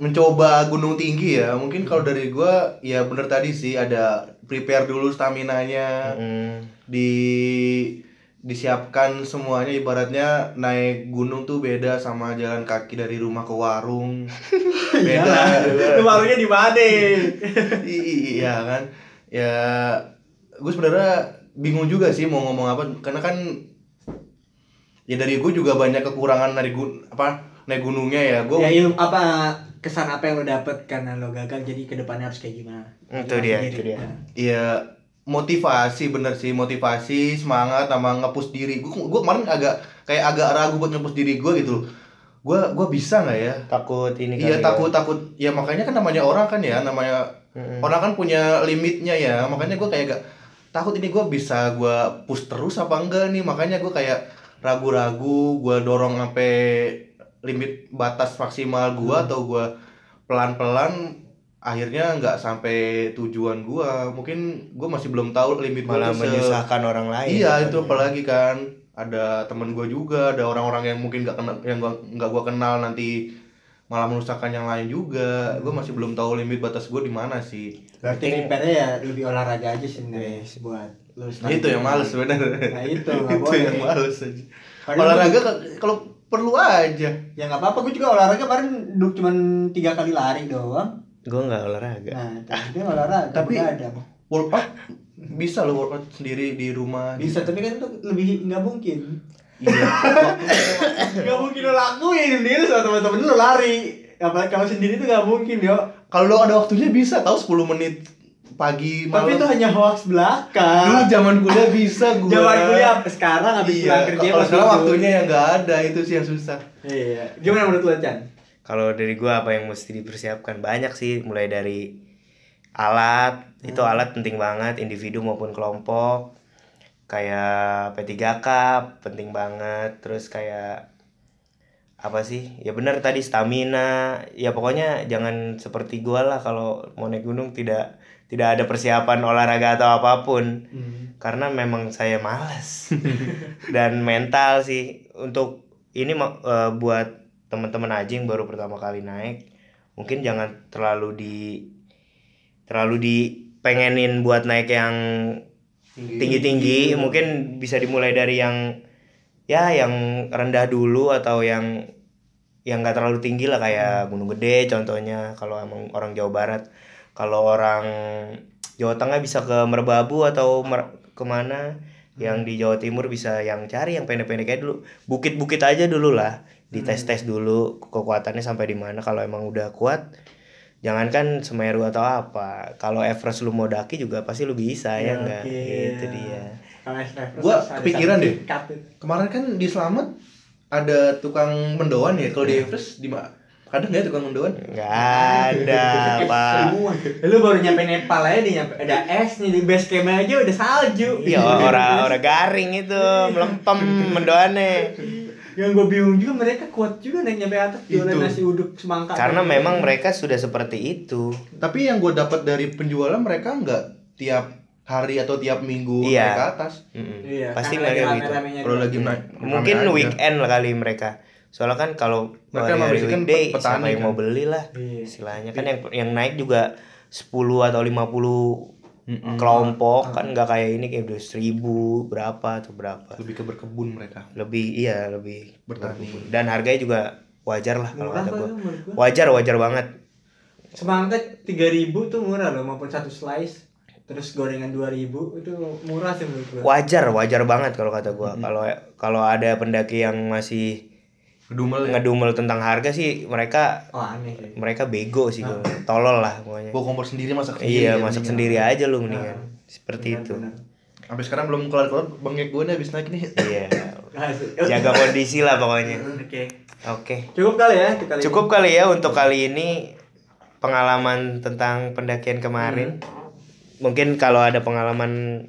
mencoba gunung tinggi ya. Mungkin kalau dari gua ya bener tadi sih ada prepare dulu stamina nya Hmm. di disiapkan semuanya ibaratnya naik gunung tuh beda sama jalan kaki dari rumah ke warung. Beda. Lu warungnya di mana? Iya kan? Ya gue sebenarnya bingung juga sih mau ngomong apa karena kan ya dari gue juga banyak kekurangan dari gun apa naik gunungnya ya. Gue ya ilmu apa kesan apa yang lo dapet karena lo gagal jadi ke depannya harus kayak gimana? Itu dia, itu dia. Iya motivasi bener sih motivasi semangat sama ngepush diri. Gue gue kemarin agak kayak agak ragu buat ngepush diri gue gitu gue gue bisa nggak ya? Takut ini iya kali ya. takut takut. Ya makanya kan namanya orang kan ya namanya Mm-mm. orang kan punya limitnya ya. Makanya gue kayak gak takut ini gue bisa gue push terus apa enggak nih? Makanya gue kayak ragu-ragu gue dorong sampai limit batas maksimal gue Hmm. atau gue pelan-pelan akhirnya nggak sampai tujuan gue mungkin gue masih belum tahu limit malah menyusahkan orang lain iya itu apalagi kan. Ada temen gue juga ada orang-orang yang mungkin nggak kenal yang gua nggak gue kenal nanti malah merusakkan yang lain juga. Gue masih belum tahu limit batas gue di mana sih. Berarti prepare ya lebih olahraga aja sih sebenarnya buat lo Nah, itu yang males bener nah itu itu boleh. yang males aja. Padahal olahraga ka- kalau perlu aja. Ya nggak apa-apa. Gue juga olahraga kemarin duduk cuman tiga kali lari doang. Gue nggak olahraga. Nah tapi olahraga. Tapi- ada. workout bisa lo workout sendiri di rumah. Bisa tapi kan itu lebih nggak mungkin. Iya. Nggak mungkin lo lakuin sendiri sama teman-teman lo lari. Apa kalau sendiri itu nggak mungkin yo. Kalau lo ada waktunya bisa tahu 10 menit pagi tapi itu malam hanya hoax dulu belaka zaman kuliah bisa gue Zaman kuliah sekarang habis iya pulang kerja kalau sekarang waktunya yang nggak ada itu sih yang susah. Iya. Gimana menurut lo Chan? Kalau dari gue apa yang mesti dipersiapkan? Banyak sih mulai dari alat. Itu Hmm. alat penting banget individu maupun kelompok. Kayak P3K penting banget. Terus kayak apa sih? Ya benar tadi stamina. Ya pokoknya jangan seperti gua lah kalau mau naik gunung tidak tidak ada persiapan olahraga atau apa pun. Karena memang saya malas dan mental sih. Untuk ini eh, buat teman-teman aja yang baru pertama kali naik mungkin jangan terlalu di terlalu dipengenin buat naik yang tinggi-tinggi. Mungkin bisa dimulai dari yang ya yang rendah dulu atau yang yang nggak terlalu tinggi lah kayak Gunung Gede contohnya kalau emang orang Jawa Barat kalau orang Jawa Tengah bisa ke Merbabu atau mer- ke mana? Yang di Jawa Timur bisa yang cari yang pendek-pendek kayak dulu. Bukit-bukit aja dulu lah. Dites-tes dulu kekuatannya sampai di mana. Kalau emang udah kuat jangankan Semeru atau apa. Kalau Everest lu mau daki juga pasti lu bisa ya enggak Oke. itu dia. Gua kepikiran deh. kemarin kan di Selamat ada tukang mendoan ya. Kalau di Everest di mana ada nggak tukang mendoan nggak ada pak. Lu baru nyampe Nepal aja di nyampe ada es nih di base camp aja udah salju. Iya orang orang garing itu melempem mendoannya yang gue bingung juga mereka kuat juga naik nyampe atas jualan Itu. nasi uduk semangka. Karena memang mereka sudah seperti itu. Tapi yang gue dapat dari penjualan mereka nggak tiap hari atau tiap minggu Iya. naik ke atas. Mm-mm. iya, pasti mereka lagi gitu. kalau lagi naik mungkin weekend lah kali mereka soalnya kan kalau Mereka hari weekday petani siapa yang kan. mau beli lah Iya. istilahnya. Kan yang yang naik juga 10 atau 50 Mm-mm. kelompok kan nggak kayak ini kayak udah seribu berapa atau berapa. Lebih ke berkebun mereka. Lebih iya lebih Bertani. berkebun. dan harganya juga wajar lah kalau kata kok gua? Wajar wajar banget. Semangka 3000 tuh murah loh maupun satu slice. Terus gorengan 2000 itu murah sih menurut gua. Wajar wajar banget kalau kata gua. Kalau kalau ada pendaki yang masih gedumel ya? Ngedumel tentang harga sih mereka oh aneh sih. mereka bego sih gua. tolol lah pokoknya. Bawa kompor sendiri masak sendiri iya ya, masak sendiri aja lu mendingan. Seperti Benar, itu. benar. sampai sekarang belum kelar kelar bengek gue nih habis naik nih. Iya. Jaga kondisi lah pokoknya. Oke. Oke. Cukup kali ya kita kali cukup kali ya untuk kali ini pengalaman tentang pendakian kemarin. Mungkin kalau ada pengalaman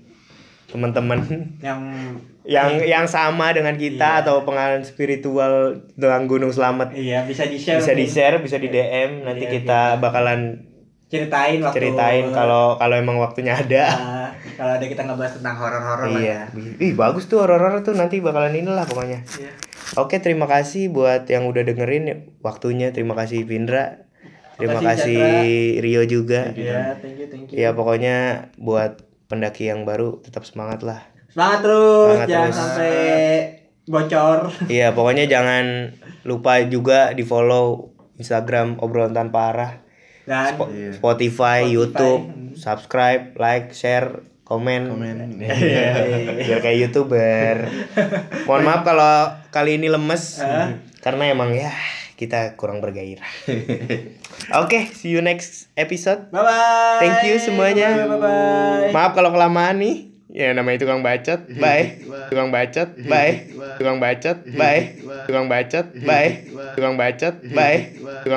teman-teman yang yang yang sama dengan kita Iya. atau pengalaman spiritual tentang Gunung Slamet iya bisa di share bisa di share bisa di DM nanti Iya, kita bakalan ceritain waktu ceritain kalau kalau emang waktunya ada Ah, kalau ada kita ngebahas tentang horor-horor lah ya. iya ih bagus tuh horor-horor tuh nanti bakalan inilah pokoknya Iya. Oke, terima kasih buat yang udah dengerin waktunya. Terima kasih Vindra. Terima Makasih, kasih Rio juga. Iya, thank you, thank you. Ya pokoknya buat pendaki yang baru tetap semangat lah. Semangat terus, Semangat jangan terus. sampai bocor. Iya, pokoknya jangan lupa juga di follow Instagram obrolan tanpa arah, Dan Spo- Iya. Spotify, Spotify. YouTube, subscribe, like, share, komen. komen Iya. Biar kayak youtuber. Mohon maaf kalau kali ini lemes Hah? karena emang ya kita kurang bergairah. Oke, see you next episode. Bye bye. Thank you semuanya. Bye bye. Maaf kalau kelamaan nih. Ya namanya tukang bacot. Bye. Tukang bacot. Bye. Tukang bacot. Bye. Tukang bacot. Bye. Tukang bacot. Bye. Tukang